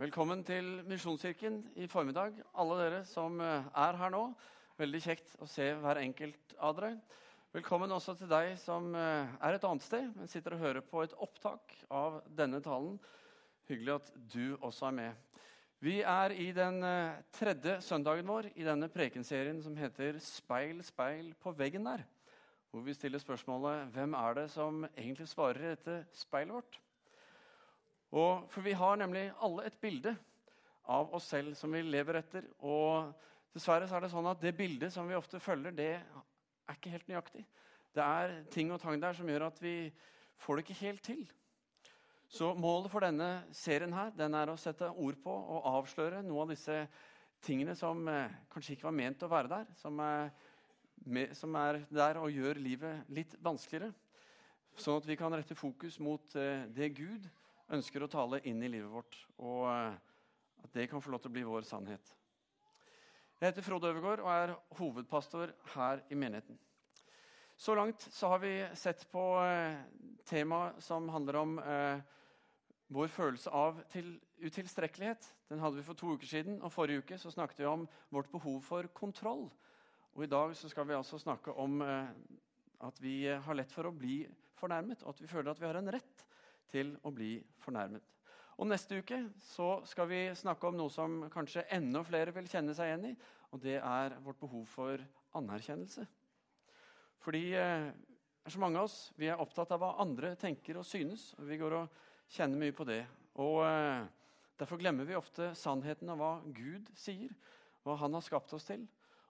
Velkommen til Misjonskirken i formiddag, alle dere som eh, er her nå. Veldig kjekt å se hver enkelt av dere. Velkommen også til deg som eh, er et annet sted, men sitter og hører på et opptak av denne talen. Hyggelig at du også er med. Vi er i den eh, tredje søndagen vår i denne prekenserien som heter 'Speil, speil på veggen der', hvor vi stiller spørsmålet 'Hvem er det som egentlig svarer i dette speilet vårt?' Og, for vi har nemlig alle et bilde av oss selv som vi lever etter. Og dessverre så er det sånn at det bildet som vi ofte følger, det er ikke helt nøyaktig. Det er ting og tang der som gjør at vi får det ikke helt til. Så målet for denne serien her, den er å sette ord på og avsløre noe av disse tingene som eh, kanskje ikke var ment å være der, som er, med, som er der og gjør livet litt vanskeligere. Sånn at vi kan rette fokus mot eh, det Gud ønsker å tale inn i livet vårt, og eh, at det kan få lov til å bli vår sannhet. Jeg heter Frode Øvergaard og er hovedpastor her i menigheten. Så langt så har vi sett på eh, temaet som handler om eh, vår følelse av til, utilstrekkelighet. Den hadde vi for to uker siden, og forrige uke så snakket vi om vårt behov for kontroll. Og I dag så skal vi altså snakke om eh, at vi har lett for å bli fornærmet, og at vi føler at vi har en rett til å bli fornærmet. Og Neste uke skal vi snakke om noe som kanskje enda flere vil kjenne seg igjen i. Og det er vårt behov for anerkjennelse. Fordi eh, så mange av oss vi er opptatt av hva andre tenker og synes. og Vi går og kjenner mye på det. Og eh, Derfor glemmer vi ofte sannheten av hva Gud sier, hva Han har skapt oss til.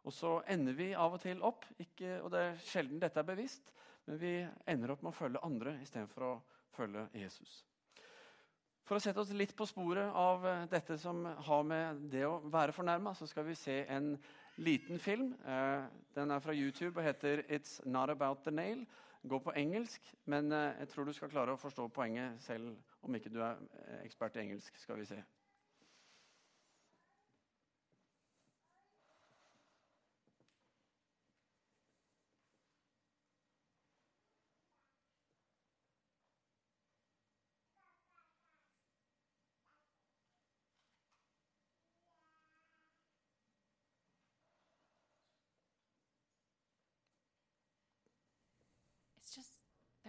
Og så ender vi av og til opp, ikke, og det er sjelden dette er bevisst, men vi ender opp med å følge andre istedenfor å følge Jesus. For å sette oss litt på sporet av eh, dette som har med det å være fornærma, så skal vi se en liten film. Eh, den er fra YouTube og heter 'It's Not About The Nail'. Går på engelsk, men eh, jeg tror du skal klare å forstå poenget selv om ikke du er ekspert i engelsk. skal vi se.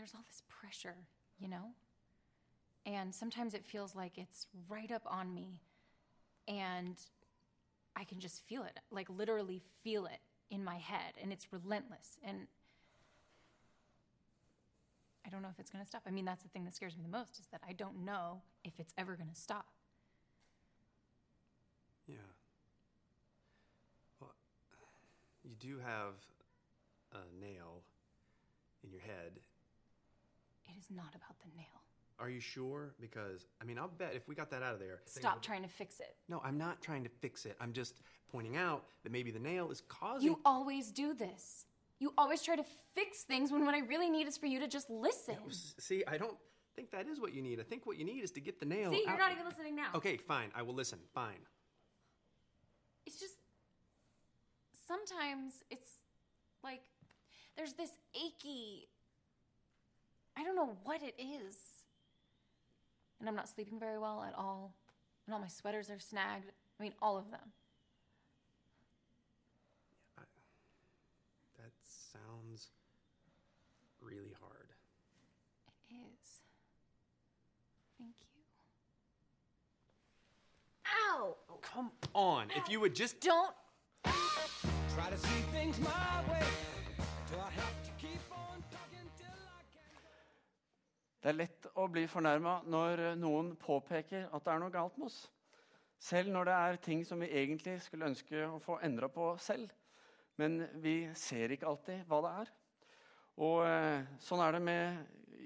There's all this pressure, you know? And sometimes it feels like it's right up on me and I can just feel it, like literally feel it in my head and it's relentless and I don't know if it's going to stop. I mean, that's the thing that scares me the most is that I don't know if it's ever going to stop. Yeah. Well, you do have a nail in your head. Is not about the nail. Are you sure? Because, I mean, I'll bet if we got that out of there. Stop trying to fix it. No, I'm not trying to fix it. I'm just pointing out that maybe the nail is causing. You always do this. You always try to fix things when what I really need is for you to just listen. No, See, I don't think that is what you need. I think what you need is to get the nail See, you're out. not even listening now. Okay, fine. I will listen. Fine. It's just sometimes it's like there's this achy I don't know what it is. And I'm not sleeping very well at all. And all my sweaters are snagged. I mean, all of them. That sounds really hard. It is. Thank you. Ow! Oh, come on. If you would just. Don't Try to see things my way. Do I have Det er lett å bli fornærma når noen påpeker at det er noe galt med oss. Selv når det er ting som vi egentlig skulle ønske å få endra på selv. Men vi ser ikke alltid hva det er. Og eh, Sånn er det med,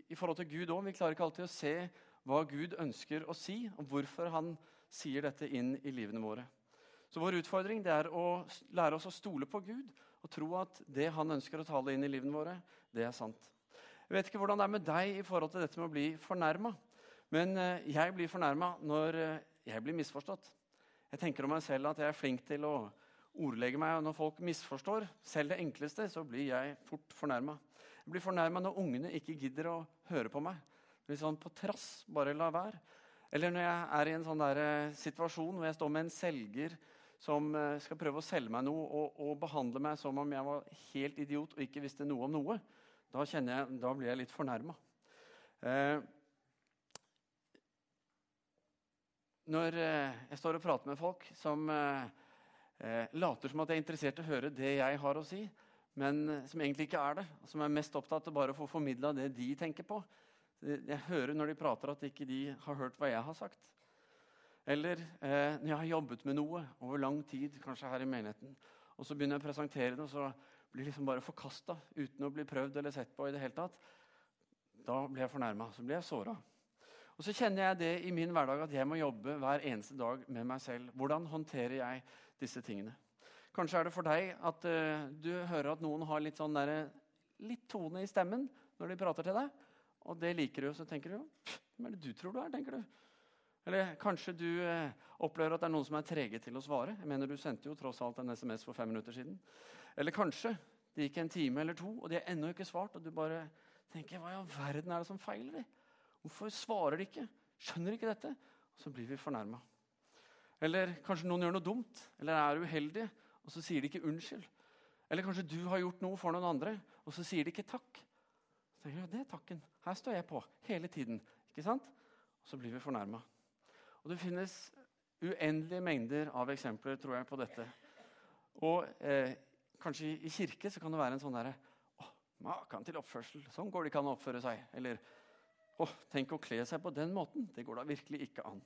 i forhold til Gud òg. Vi klarer ikke alltid å se hva Gud ønsker å si, og hvorfor han sier dette inn i livene våre. Så vår utfordring er å lære oss å stole på Gud og tro at det han ønsker å tale inn i livene våre, det er sant. Jeg vet ikke hvordan det er med deg i forhold til dette med å bli fornærma. Men eh, jeg blir fornærma når eh, jeg blir misforstått. Jeg tenker om meg selv at jeg er flink til å ordlegge meg. Og når folk misforstår selv det enkleste, så blir jeg fort fornærma. Jeg blir fornærma når ungene ikke gidder å høre på meg. Litt sånn på trass, bare la være. Eller når jeg er i en sånn der, eh, situasjon hvor jeg står med en selger som skal prøve å selge meg noe og, og behandle meg som om jeg var helt idiot og ikke visste noe om noe. Da, jeg, da blir jeg litt fornærma. Eh, når eh, jeg står og prater med folk som eh, eh, later som at jeg er interessert i å høre det jeg har å si, men eh, som egentlig ikke er det, som er mest opptatt av bare å få formidla det de tenker på. Jeg hører når de prater, at ikke de har hørt hva jeg har sagt. Eller eh, når jeg har jobbet med noe over lang tid, kanskje her i menigheten, og så begynner jeg å presentere det, og så blir liksom bare forkasta uten å bli prøvd eller sett på i det hele tatt. Da blir jeg fornærma. Så blir jeg såra. Og så kjenner jeg det i min hverdag at jeg må jobbe hver eneste dag med meg selv. Hvordan håndterer jeg disse tingene? Kanskje er det for deg at uh, du hører at noen har litt sånn der, litt tone i stemmen når de prater til deg. Og det liker du, og så tenker du hvem er det du tror du er? tenker du. Eller kanskje du uh, opplever at det er noen som er trege til å svare. Jeg mener Du sendte jo tross alt en SMS for fem minutter siden. Eller kanskje det gikk en time eller to, og de har ennå ikke svart. Og du bare tenker hva i all verden er det som feiler dem? Hvorfor svarer de ikke? Skjønner de ikke dette? Og så blir vi fornærma. Eller kanskje noen gjør noe dumt eller er uheldig, og så sier de ikke unnskyld. Eller kanskje du har gjort noe for noen andre, og så sier de ikke takk. Så tenker jeg, det er takken. Her står jeg på hele tiden. ikke sant? Og så blir vi fornærma. Og det finnes uendelige mengder av eksempler tror jeg, på dette. Og eh, kanskje i, kirke så kan det være en sånn derre Å, maken til oppførsel. Sånn går det ikke an å oppføre seg. Eller Åh, tenk å kle seg på den måten. Det går da virkelig ikke an.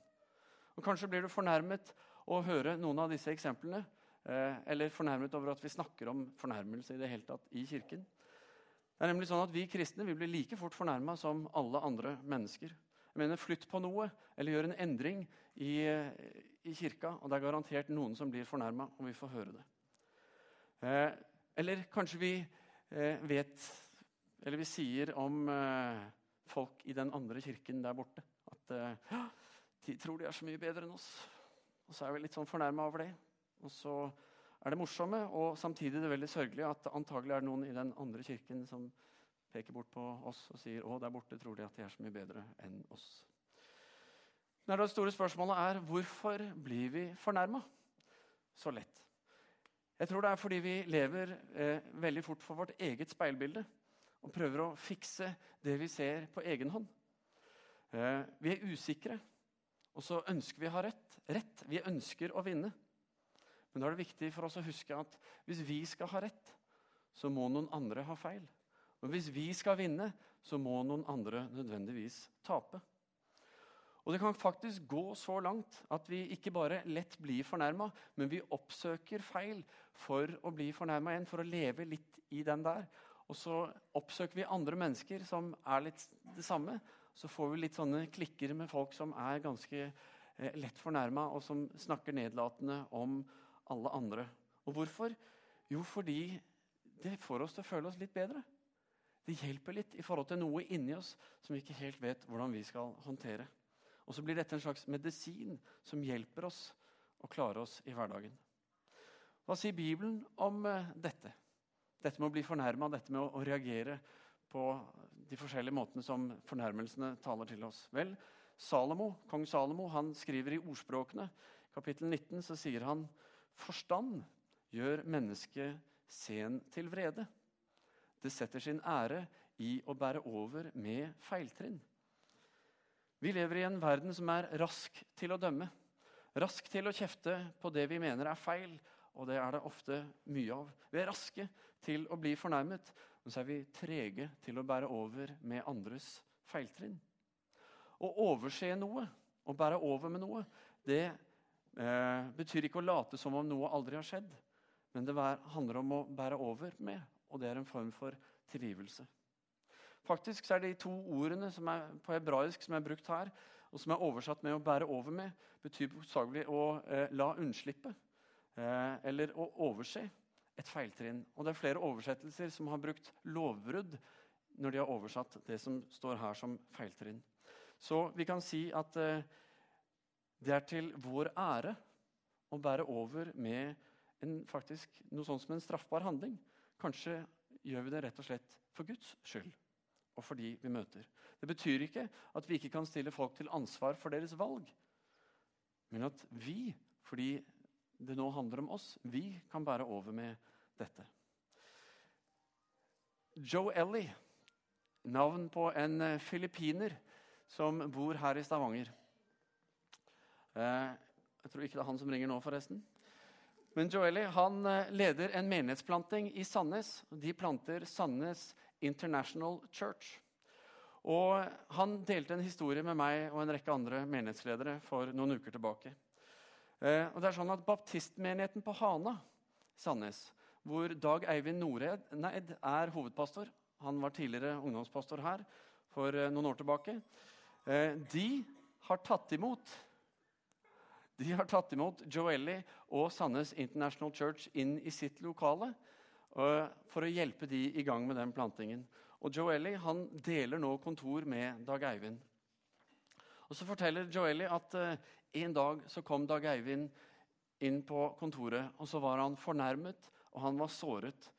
Og Kanskje blir du fornærmet å høre noen av disse eksemplene. Eh, eller fornærmet over at vi snakker om fornærmelse i det hele tatt i kirken. Det er nemlig sånn at Vi kristne vi blir like fort fornærma som alle andre mennesker. Jeg mener, Flytt på noe eller gjør en endring i, i kirka, og det er garantert noen som blir fornærma, og vi får høre det. Eh, eller kanskje vi eh, vet Eller vi sier om eh, folk i den andre kirken der borte. At de tror de er så mye bedre enn oss. Og så er vi litt sånn fornærma over det. Og så er det morsomme og samtidig det veldig sørgelige at antagelig er det noen i den andre kirken som peker bort på oss og sier å, der borte tror de at de er så mye bedre enn oss. Det store spørsmålet er hvorfor blir vi fornærma så lett? Jeg tror det er fordi vi lever eh, veldig fort for vårt eget speilbilde og prøver å fikse det vi ser på egen hånd. Eh, vi er usikre, og så ønsker vi å ha rett. rett. Vi ønsker å vinne. Men da er det viktig for oss å huske at hvis vi skal ha rett, så må noen andre ha feil. Og hvis vi skal vinne, så må noen andre nødvendigvis tape. Og det kan faktisk gå så langt at vi ikke bare lett blir fornærma, men vi oppsøker feil for å bli fornærma igjen, for å leve litt i den der. Og så oppsøker vi andre mennesker som er litt det samme. Så får vi litt sånne klikker med folk som er ganske eh, lett fornærma, og som snakker nedlatende om alle andre. Og hvorfor? Jo, fordi det får oss til å føle oss litt bedre. Det hjelper litt i forhold til noe inni oss som vi ikke helt vet hvordan vi skal håndtere. Og så blir dette en slags medisin som hjelper oss å klare oss i hverdagen. Hva sier Bibelen om eh, dette? Dette med å bli fornærma, dette med å, reagere på de forskjellige måtene som fornærmelsene taler til oss. Vel, Salomo, Kong Salomo han skriver i Ordspråkene, kapittel 19, så sier han Forstand gjør mennesket sen til vrede. Det setter sin ære i å bære over med feiltrinn. Vi lever i en verden som er rask til å dømme. Rask til å kjefte på det vi mener er feil, og det er det ofte mye av. Vi er raske til å bli fornærmet, men så er vi trege til å bære over med andres feiltrinn. Å overse noe, å bære over med noe, det eh, betyr ikke å late som om noe aldri har skjedd. Men det handler om å bære over med, og det er en form for tilgivelse. Faktisk så er de to ordene på hebraisk som er brukt her, og som er oversatt med 'å bære over med', betyr bokstavelig å eh, la unnslippe. Eh, eller å overse et feiltrinn. Og det er flere oversettelser som har brukt lovbrudd når de har oversatt det som står her som feiltrinn. Så vi kan si at eh, det er til vår ære å bære over med en, faktisk, noe sånt som en straffbar handling. Kanskje gjør vi det rett og slett for Guds skyld og for de vi møter. Det betyr ikke at vi ikke kan stille folk til ansvar for deres valg, men at vi, fordi det nå handler om oss, vi kan bære over med dette. Joe Ellie, navn på en eh, filippiner som bor her i Stavanger. Eh, jeg tror ikke det er han som ringer nå, forresten. Men Joeli han eh, leder en menighetsplanting i Sandnes. De planter Sandnes International Church. Og Han delte en historie med meg og en rekke andre menighetsledere for noen uker tilbake. Eh, og det er sånn at Baptistmenigheten på Hana, Sandnes, hvor Dag Eivind Nored er hovedpastor Han var tidligere ungdomspastor her for eh, noen år tilbake. Eh, de har tatt imot de har tatt imot Joelli og Sandnes International Church inn i sitt lokale for å hjelpe de i gang med den plantingen. Og Joelli han deler nå kontor med Dag Eivind. Og Så forteller Joelli at uh, en dag så kom Dag Eivind inn på kontoret, og så var han fornærmet og han var såret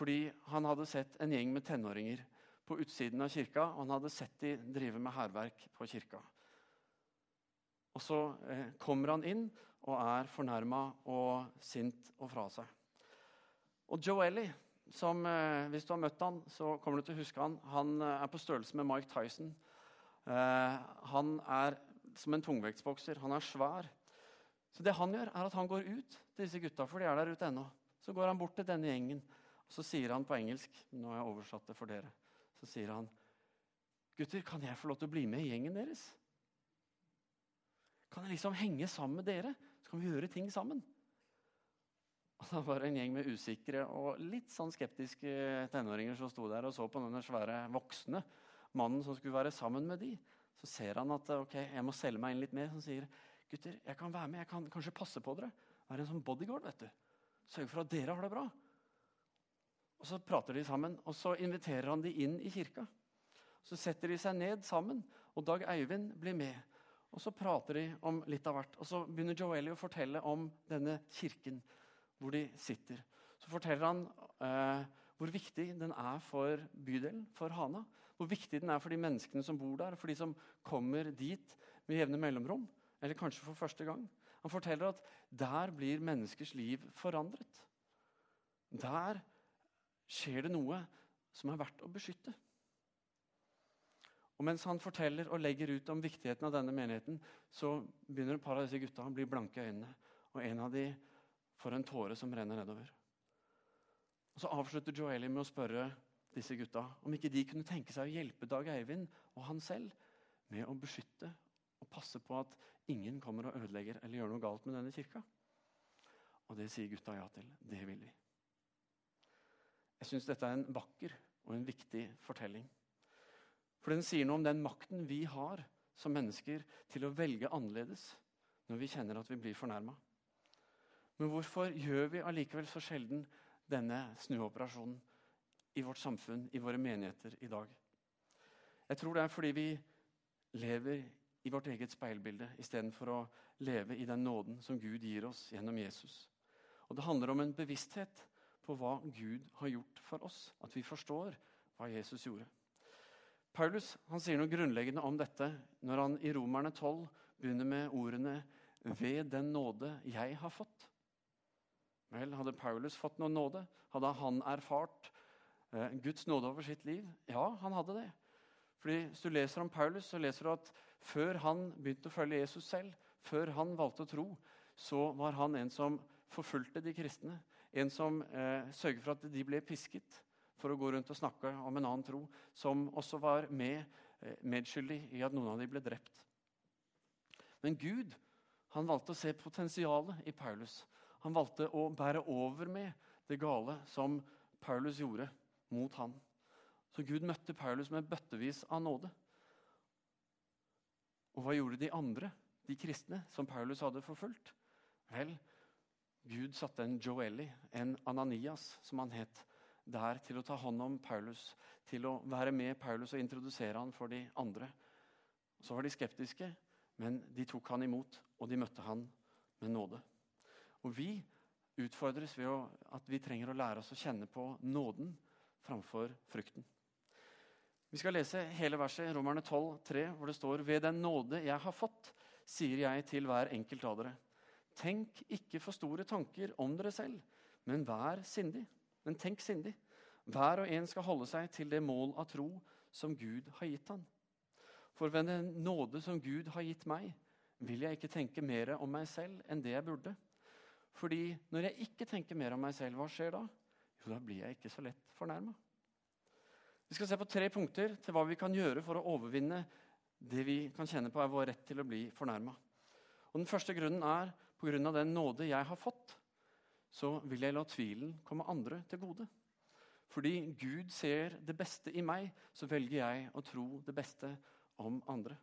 fordi han hadde sett en gjeng med tenåringer på utsiden av kirka, og han hadde sett de drive med hærverk på kirka. Og så eh, kommer han inn og er fornærma og sint og fra seg. Og Joe som eh, hvis du har møtt han, så kommer du til å huske han. Han eh, er på størrelse med Mike Tyson. Eh, han er som en tungvektsbokser. Han er svær. Så det han gjør, er at han går ut til disse gutta, for de er der ute ennå. Så går han bort til denne gjengen, og så sier han på engelsk Nå har jeg oversatt det for dere. Så sier han, 'Gutter, kan jeg få lov til å bli med i gjengen deres?' Kan jeg liksom henge sammen med dere? Så kan vi gjøre ting sammen. Og Da var det en gjeng med usikre og litt sånn skeptiske tenåringer som sto der og så på denne svære voksne mannen som skulle være sammen med de. Så ser han at ok, jeg må selge meg inn litt mer. Så sier gutter, jeg kan være med, jeg kan kanskje passe på dere. Være en sånn bodyguard. vet du. Sørge for at dere har det bra. Og Så prater de sammen, og så inviterer han de inn i kirka. Så setter de seg ned sammen, og Dag Eivind blir med. Og så prater de om litt av hvert. Og så begynner Joelli å fortelle om denne kirken hvor de sitter. Så forteller han eh, hvor viktig den er for bydelen, for Hana. Hvor viktig den er for de menneskene som bor der, for de som kommer dit med jevne mellomrom. Eller kanskje for første gang. Han forteller at der blir menneskers liv forandret. Der skjer det noe som er verdt å beskytte. Og Mens han forteller og legger ut om viktigheten av denne menigheten, så begynner et par av disse gutta å bli blanke i øynene. Og en av de får en tåre som renner nedover. Og Så avslutter Joeli med å spørre disse gutta om ikke de kunne tenke seg å hjelpe Dag Eivind og han selv med å beskytte og passe på at ingen kommer og ødelegger eller gjør noe galt med denne kirka. Og det sier gutta ja til. Det vil vi. Jeg syns dette er en vakker og en viktig fortelling. For den sier noe om den makten vi har som mennesker til å velge annerledes når vi kjenner at vi blir fornærma. Men hvorfor gjør vi allikevel så sjelden denne snuoperasjonen i vårt samfunn, i våre menigheter i dag? Jeg tror det er fordi vi lever i vårt eget speilbilde istedenfor å leve i den nåden som Gud gir oss gjennom Jesus. Og Det handler om en bevissthet på hva Gud har gjort for oss. At vi forstår hva Jesus gjorde. Paulus han sier noe grunnleggende om dette når han i Romerne 12 begynner med ordene 'ved den nåde jeg har fått'. Vel, Hadde Paulus fått noen nåde? Hadde han erfart eh, Guds nåde over sitt liv? Ja, han hadde det. Fordi Hvis du leser om Paulus, så leser du at før han begynte å følge Jesus selv, før han valgte å tro, så var han en som forfulgte de kristne. En som eh, sørget for at de ble pisket for å gå rundt og snakke om en annen tro, som også var med, eh, medskyldig i at noen av dem ble drept. Men Gud han valgte å se potensialet i Paulus. Han valgte å bære over med det gale som Paulus gjorde mot han. Så Gud møtte Paulus med bøttevis av nåde. Og hva gjorde de andre, de kristne, som Paulus hadde forfulgt? Vel, Gud satte en Joeli, en Ananias, som han het, der til å ta hånd om Paulus, til å være med Paulus og introdusere han for de andre. Så var de skeptiske, men de tok han imot, og de møtte han med nåde. Og Vi utfordres ved at vi trenger å lære oss å kjenne på nåden framfor frykten. Vi skal lese hele verset Romerne 12, 3, hvor det står Ved den nåde jeg har fått, sier jeg til hver enkelt av dere. Tenk ikke for store tanker om dere selv, men vær sindig. Men tenk sindig. Hver og en skal holde seg til det mål av tro som Gud har gitt han. For ved den nåde som Gud har gitt meg, vil jeg ikke tenke mer om meg selv enn det jeg burde. Fordi når jeg ikke tenker mer om meg selv, hva skjer da? Jo, da blir jeg ikke så lett fornærma. Vi skal se på tre punkter til hva vi kan gjøre for å overvinne det vi kan kjenne på er vår rett til å bli fornærma. Den første grunnen er pga. den nåde jeg har fått, så vil jeg la tvilen komme andre til gode. Fordi Gud ser det beste i meg, så velger jeg å tro det beste om andre.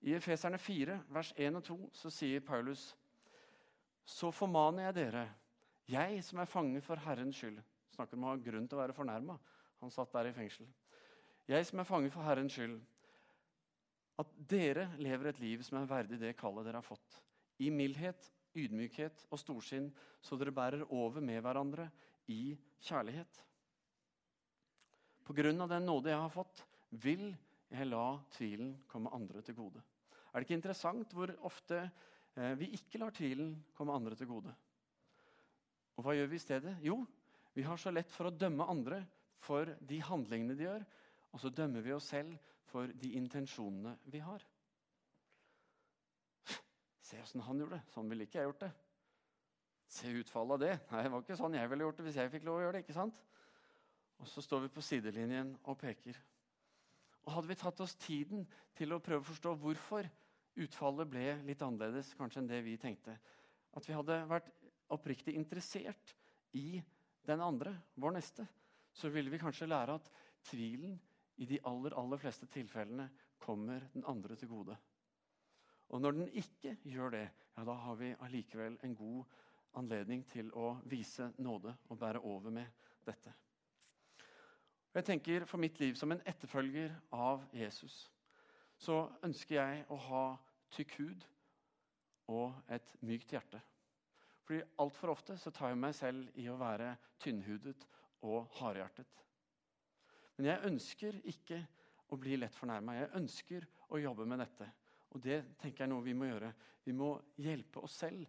I Efeserne 4, vers 1 og 2, så sier Paulus.: Så formaner jeg dere, jeg som er fange for Herrens skyld Snakker om å ha grunn til å være fornærma. Han satt der i fengsel. Jeg som er fange for Herrens skyld, at dere lever et liv som er verdig det kallet dere har fått. I mildhet, ydmykhet og storsinn, så dere bærer over med hverandre i kjærlighet. På grunn av den nåde jeg har fått, vil jeg la tvilen komme andre til gode. Er det ikke interessant hvor ofte vi ikke lar tvilen komme andre til gode? Og hva gjør vi i stedet? Jo, vi har så lett for å dømme andre for de handlingene de gjør, og så dømmer vi oss selv for de intensjonene vi har. Se åssen han gjorde det. Sånn ville ikke jeg gjort det. Se utfallet av det. Nei, Det var ikke sånn jeg ville gjort det hvis jeg fikk lov å gjøre det. ikke sant? Og så står vi på sidelinjen og peker. Og Hadde vi tatt oss tiden til å prøve å forstå hvorfor utfallet ble litt annerledes kanskje enn det vi tenkte, at vi hadde vært oppriktig interessert i den andre, vår neste, så ville vi kanskje lære at tvilen i de aller, aller fleste tilfellene kommer den andre til gode. Og når den ikke gjør det, ja, da har vi allikevel en god anledning til å vise nåde og bære over med dette. Jeg tenker For mitt liv som en etterfølger av Jesus så ønsker jeg å ha tykk hud og et mykt hjerte. Fordi altfor ofte så tar jeg meg selv i å være tynnhudet og hardhjertet. Men jeg ønsker ikke å bli lett fornærma. Jeg ønsker å jobbe med dette. Og det tenker jeg er noe vi må gjøre. Vi må hjelpe oss selv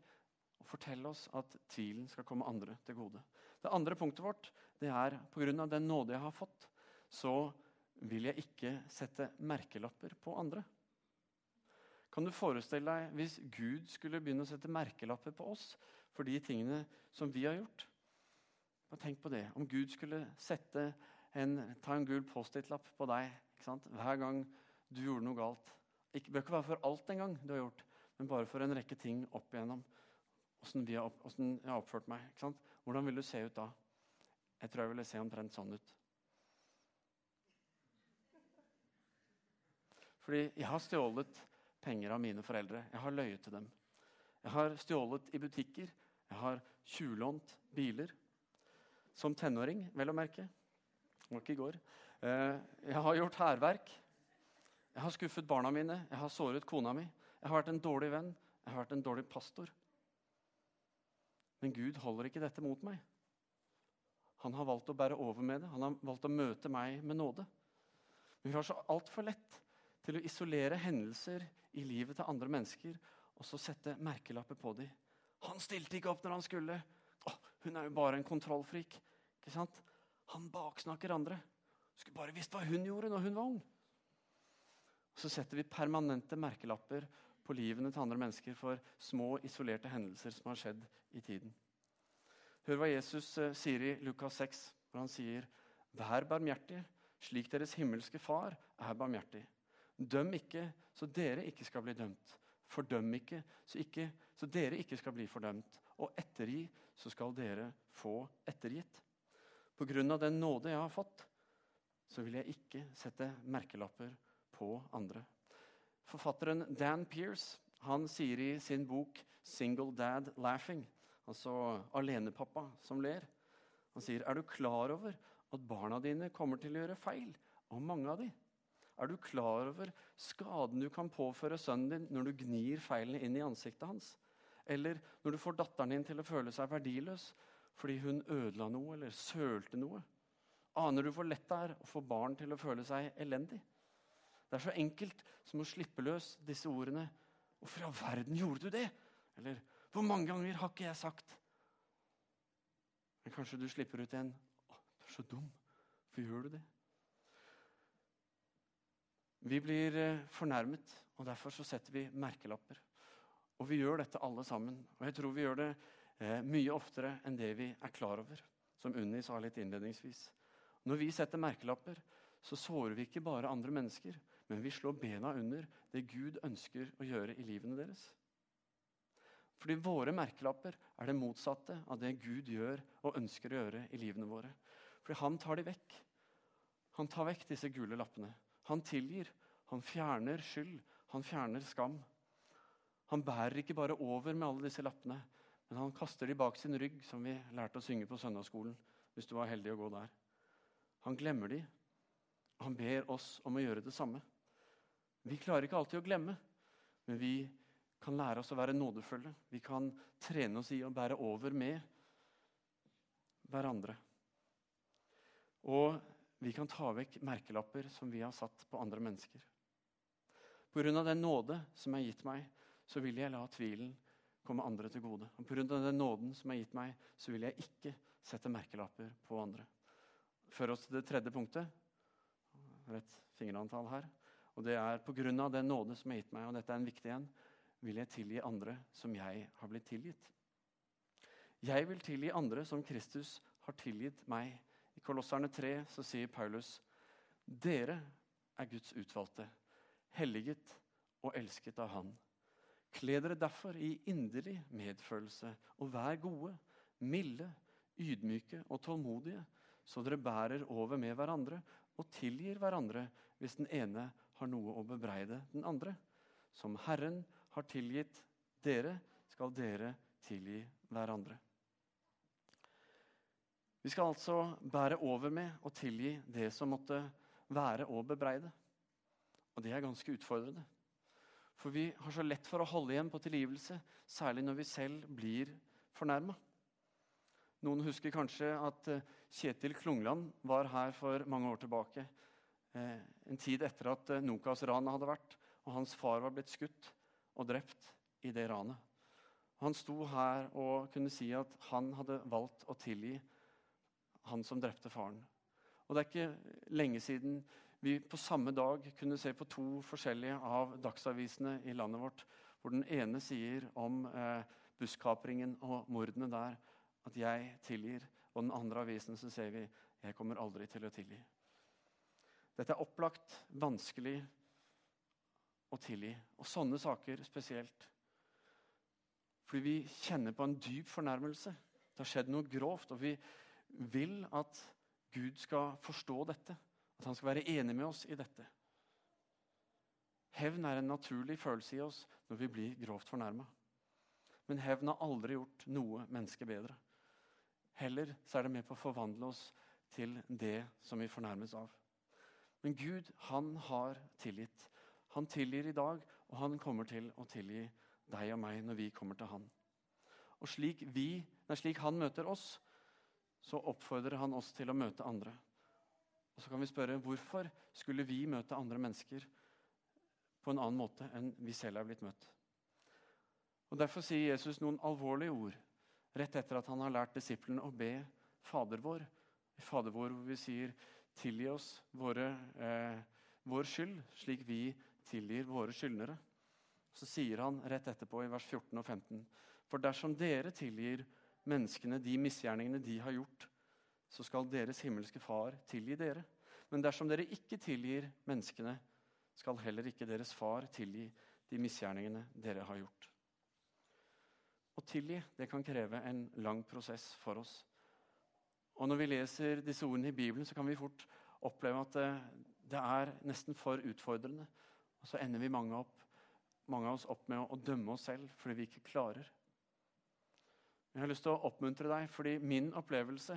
og fortelle oss at tvilen skal komme andre til gode. Det andre punktet vårt det er pga. den nåde jeg har fått, så vil jeg ikke sette merkelapper på andre. Kan du forestille deg hvis Gud skulle begynne å sette merkelapper på oss for de tingene som vi har gjort? Bare tenk på det. Om Gud skulle sette en, ta en gul Post-It-lapp på deg hver gang du gjorde noe galt. Det bør ikke være for alt en gang du har gjort, men bare for en rekke ting opp igjennom. Åssen jeg har oppført meg. Hvordan vil du se ut da? Jeg tror jeg ville se omtrent sånn ut. Fordi jeg har stjålet penger av mine foreldre. Jeg har løyet til dem. Jeg har stjålet i butikker. Jeg har tjuvlånt biler. Som tenåring, vel å merke. Det var ikke i går. Eh, jeg har gjort hærverk. Jeg har skuffet barna mine. Jeg har såret kona mi. Jeg har vært en dårlig venn. Jeg har vært en dårlig pastor. Men Gud holder ikke dette mot meg. Han har valgt å bære over med det. Han har valgt å møte meg med nåde. Men vi har så altfor lett til å isolere hendelser i livet til andre mennesker og så sette merkelapper på dem. 'Han stilte ikke opp når han skulle.' Oh, 'Hun er jo bare en kontrollfrik.' Ikke sant? Han baksnakker andre. Skulle bare visst hva hun gjorde når hun var ung. Så setter vi permanente merkelapper på livene til andre mennesker for små, isolerte hendelser som har skjedd i tiden. Hør hva Jesus eh, sier i Lukas 6, hvor han sier, 'Vær barmhjertig, slik deres himmelske Far er barmhjertig.' Døm ikke, så dere ikke skal bli dømt. Fordøm ikke så, ikke, så dere ikke skal bli fordømt. Og ettergi, så skal dere få ettergitt. På grunn av den nåde jeg har fått, så vil jeg ikke sette merkelapper på andre. Forfatteren Dan Pearce han sier i sin bok 'Single Dad Laughing' altså alenepappa som ler. Han sier, 'Er du klar over at barna dine kommer til å gjøre feil?' Og mange av de. Er du klar over skaden du kan påføre sønnen din når du gnir feilene inn i ansiktet hans? Eller når du får datteren din til å føle seg verdiløs fordi hun ødela noe eller sølte noe? Aner du hvor lett det er å få barn til å føle seg elendig? Det er så enkelt som å slippe løs disse ordene. 'Hvorfor i all verden gjorde du det?' Eller 'Hvor mange ganger har ikke jeg sagt?' Men kanskje du slipper ut en 'Å, du er så dum. Hvorfor gjør du det?' Vi blir eh, fornærmet, og derfor så setter vi merkelapper. Og vi gjør dette alle sammen. Og jeg tror vi gjør det eh, mye oftere enn det vi er klar over, som Unni sa litt innledningsvis. Når vi setter merkelapper, så sårer vi ikke bare andre mennesker, men vi slår bena under det Gud ønsker å gjøre i livene deres. Fordi våre merkelapper er det motsatte av det Gud gjør og ønsker å gjøre i livene våre. Fordi han tar de vekk. Han tar vekk disse gule lappene. Han tilgir. Han fjerner skyld. Han fjerner skam. Han bærer ikke bare over med alle disse lappene, men han kaster de bak sin rygg, som vi lærte å synge på søndagsskolen. hvis du var heldig å gå der. Han glemmer de. Han ber oss om å gjøre det samme. Vi klarer ikke alltid å glemme, men vi kan lære oss å være nådefulle. Vi kan trene oss i å bære over med hverandre. Og vi kan ta vekk merkelapper som vi har satt på andre mennesker. Pga. den nåde som er gitt meg, så vil jeg la tvilen komme andre til gode. Og Pga. den nåden som er gitt meg, så vil jeg ikke sette merkelapper på andre. Før oss til det tredje punktet. Rett fingerantall her. Og det er pga. den nåde som er gitt meg, og dette er en viktig en, vil jeg tilgi andre som jeg har blitt tilgitt. Jeg vil tilgi andre som Kristus har tilgitt meg. Kolosserne 3 så sier Paulus.: Dere er Guds utvalgte, helliget og elsket av Han. Kle dere derfor i inderlig medfølelse, og vær gode, milde, ydmyke og tålmodige, så dere bærer over med hverandre og tilgir hverandre hvis den ene har noe å bebreide den andre. Som Herren har tilgitt dere, skal dere tilgi hverandre. Vi skal altså bære over med og tilgi det som måtte være å bebreide. Og det er ganske utfordrende. For vi har så lett for å holde igjen på tilgivelse, særlig når vi selv blir fornærma. Noen husker kanskje at eh, Kjetil Klungland var her for mange år tilbake. Eh, en tid etter at eh, Nokas-ranet hadde vært, og hans far var blitt skutt og drept i det ranet. Han sto her og kunne si at han hadde valgt å tilgi han som drepte faren. Og Det er ikke lenge siden vi på samme dag kunne se på to forskjellige av dagsavisene i landet vårt, hvor den ene sier om eh, busskapringen og mordene der at 'jeg tilgir', og den andre avisen så ser vi 'jeg kommer aldri til å tilgi'. Dette er opplagt vanskelig å tilgi, og sånne saker spesielt. Fordi vi kjenner på en dyp fornærmelse. Det har skjedd noe grovt, og vi vil at Gud skal forstå dette. At han skal være enig med oss i dette. Hevn er en naturlig følelse i oss når vi blir grovt fornærma. Men hevn har aldri gjort noe menneske bedre. Heller så er det med på å forvandle oss til det som vi fornærmes av. Men Gud, han har tilgitt. Han tilgir i dag, og han kommer til å tilgi deg og meg når vi kommer til han. Og slik, vi, nei, slik han møter oss, så oppfordrer han oss til å møte andre. Og så kan vi spørre hvorfor skulle vi møte andre mennesker på en annen måte enn vi selv er blitt møtt. Og Derfor sier Jesus noen alvorlige ord rett etter at han har lært disiplene å be Fader vår. Fader vår hvor vi sier 'tilgi oss våre, eh, vår skyld', slik vi tilgir våre skyldnere. Så sier han rett etterpå i vers 14 og 15.: For dersom dere tilgir menneskene de misgjerningene de har gjort, så skal deres himmelske Far tilgi dere. Men dersom dere ikke tilgir menneskene, skal heller ikke deres far tilgi de misgjerningene dere har gjort. Å tilgi det kan kreve en lang prosess for oss. Og Når vi leser disse ordene i Bibelen, så kan vi fort oppleve at det, det er nesten for utfordrende. Og så ender vi mange, opp, mange av oss opp med å dømme oss selv fordi vi ikke klarer. Jeg har lyst til å oppmuntre deg, fordi min opplevelse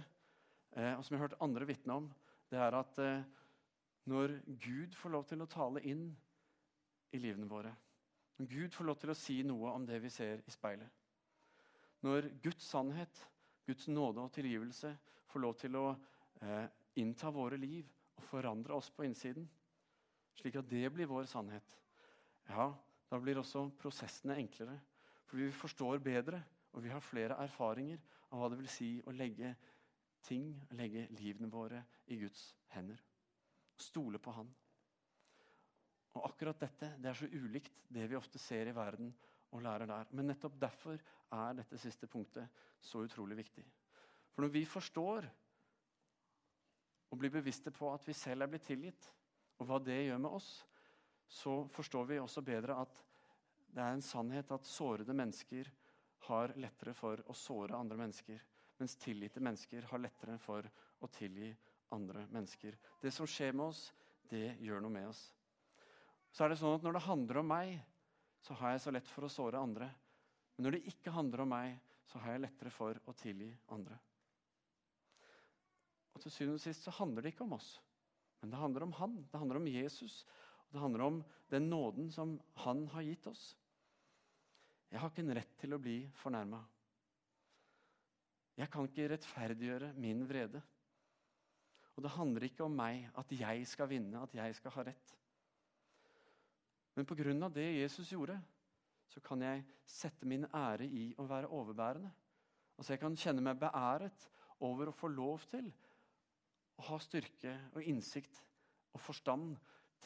Eh, og som jeg har hørt andre vitne om, det er at eh, når Gud får lov til å tale inn i livene våre, når Gud får lov til å si noe om det vi ser i speilet, når Guds sannhet, Guds nåde og tilgivelse får lov til å eh, innta våre liv og forandre oss på innsiden, slik at det blir vår sannhet, ja, da blir også prosessene enklere. For vi forstår bedre, og vi har flere erfaringer av hva det vil si å legge ting, legge livene våre i Guds hender. Stole på Han. Og akkurat dette det er så ulikt det vi ofte ser i verden og lærer der. Men nettopp derfor er dette siste punktet så utrolig viktig. For når vi forstår og blir bevisste på at vi selv er blitt tilgitt, og hva det gjør med oss, så forstår vi også bedre at det er en sannhet at sårede mennesker har lettere for å såre andre mennesker, mens tilgitte mennesker har lettere for å tilgi andre mennesker. Det som skjer med oss, det gjør noe med oss. Så er det sånn at Når det handler om meg, så har jeg så lett for å såre andre. Men når det ikke handler om meg, så har jeg lettere for å tilgi andre. Og Til syvende og sist så handler det ikke om oss, men det handler om Han. Det handler om Jesus. Og det handler om den nåden som Han har gitt oss. Jeg har ikke en rett til å bli fornærma. Jeg kan ikke rettferdiggjøre min vrede. Og det handler ikke om meg, at jeg skal vinne, at jeg skal ha rett. Men pga. det Jesus gjorde, så kan jeg sette min ære i å være overbærende. Altså Jeg kan kjenne meg beæret over å få lov til å ha styrke og innsikt og forstand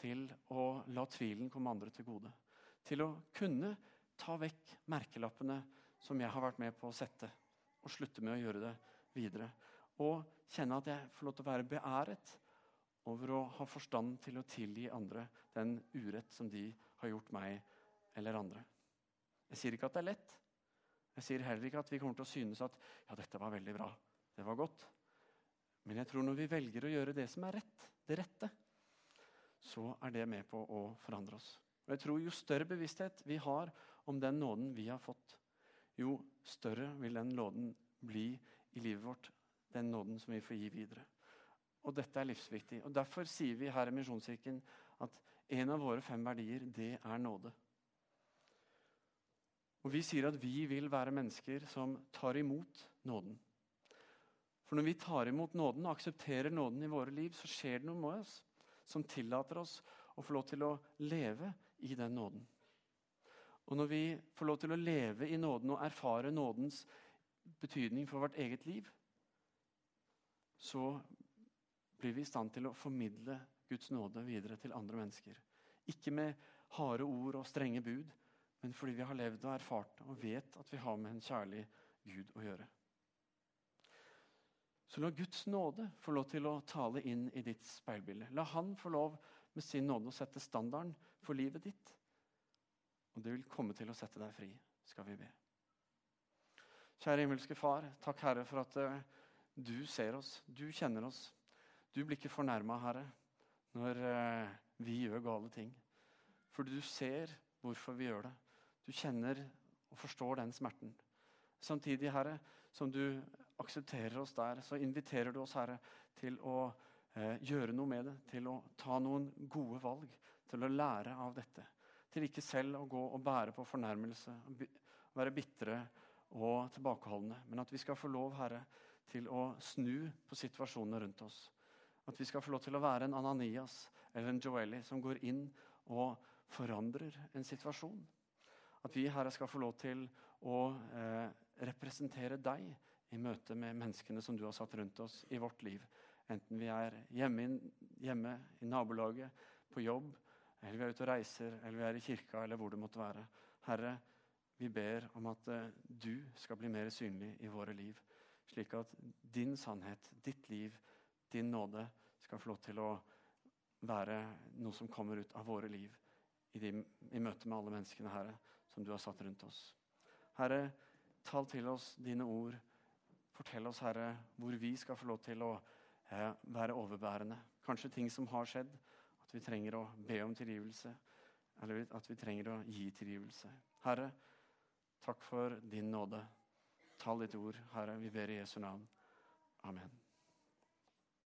til å la tvilen komme andre til gode. Til å kunne ta vekk merkelappene som jeg har vært med på å sette, og slutte med å gjøre det videre. Og kjenne at jeg får lov til å være beæret over å ha forstand til å tilgi andre den urett som de har gjort meg eller andre. Jeg sier ikke at det er lett. Jeg sier heller ikke at vi kommer til å synes at ja, dette var veldig bra. Det var godt. Men jeg tror når vi velger å gjøre det som er rett, det rette, så er det med på å forandre oss. Og jeg tror Jo større bevissthet vi har om den nåden vi har fått, jo større vil den nåden bli i livet vårt. Den nåden som vi får gi videre. Og dette er livsviktig. Og Derfor sier vi her i Misjonskirken at en av våre fem verdier, det er nåde. Og Vi sier at vi vil være mennesker som tar imot nåden. For når vi tar imot nåden og aksepterer nåden i våre liv, så skjer det noe med oss som tillater oss å få lov til å leve i den nåden. Og når vi får lov til å leve i nåden og erfare nådens betydning for vårt eget liv, så blir vi i stand til å formidle Guds nåde videre til andre mennesker. Ikke med harde ord og strenge bud, men fordi vi har levd og erfart og vet at vi har med en kjærlig Gud å gjøre. Så la Guds nåde få lov til å tale inn i ditt speilbilde. La Han få lov med sin nåde å sette standarden for livet ditt. Og det vil komme til å sette deg fri, skal vi be. Kjære himmelske Far, takk Herre for at uh, du ser oss, du kjenner oss. Du blir ikke fornærma, Herre, når uh, vi gjør gale ting. For du ser hvorfor vi gjør det. Du kjenner og forstår den smerten. Samtidig, Herre, som du aksepterer oss der, så inviterer du oss, Herre, til å eh, gjøre noe med det. Til å ta noen gode valg. Til å lære av dette. Til ikke selv å gå og bære på fornærmelse, være bitre og tilbakeholdne. Men at vi skal få lov, Herre, til å snu på situasjonene rundt oss. At vi skal få lov til å være en Ananias eller en Joeli som går inn og forandrer en situasjon. At vi, Herre, skal få lov til å eh, representere deg i møte med menneskene som du har satt rundt oss i vårt liv. Enten vi er hjemme, hjemme i nabolaget, på jobb, eller vi er ute og reiser, eller vi er i kirka, eller hvor det måtte være. Herre, vi ber om at eh, du skal bli mer synlig i våre liv, slik at din sannhet, ditt liv, din nåde skal få lov til å være noe som kommer ut av våre liv i, de, i møte med alle menneskene, Herre som du har satt rundt oss. Herre, tal til oss dine ord. Fortell oss, Herre, hvor vi skal få lov til å eh, være overbærende. Kanskje ting som har skjedd, vi trenger å be om tilgivelse. Eller at vi trenger å gi tilgivelse. Herre, takk for din nåde. Ta ditt ord, Herre. Vi ber i Jesu navn. Amen.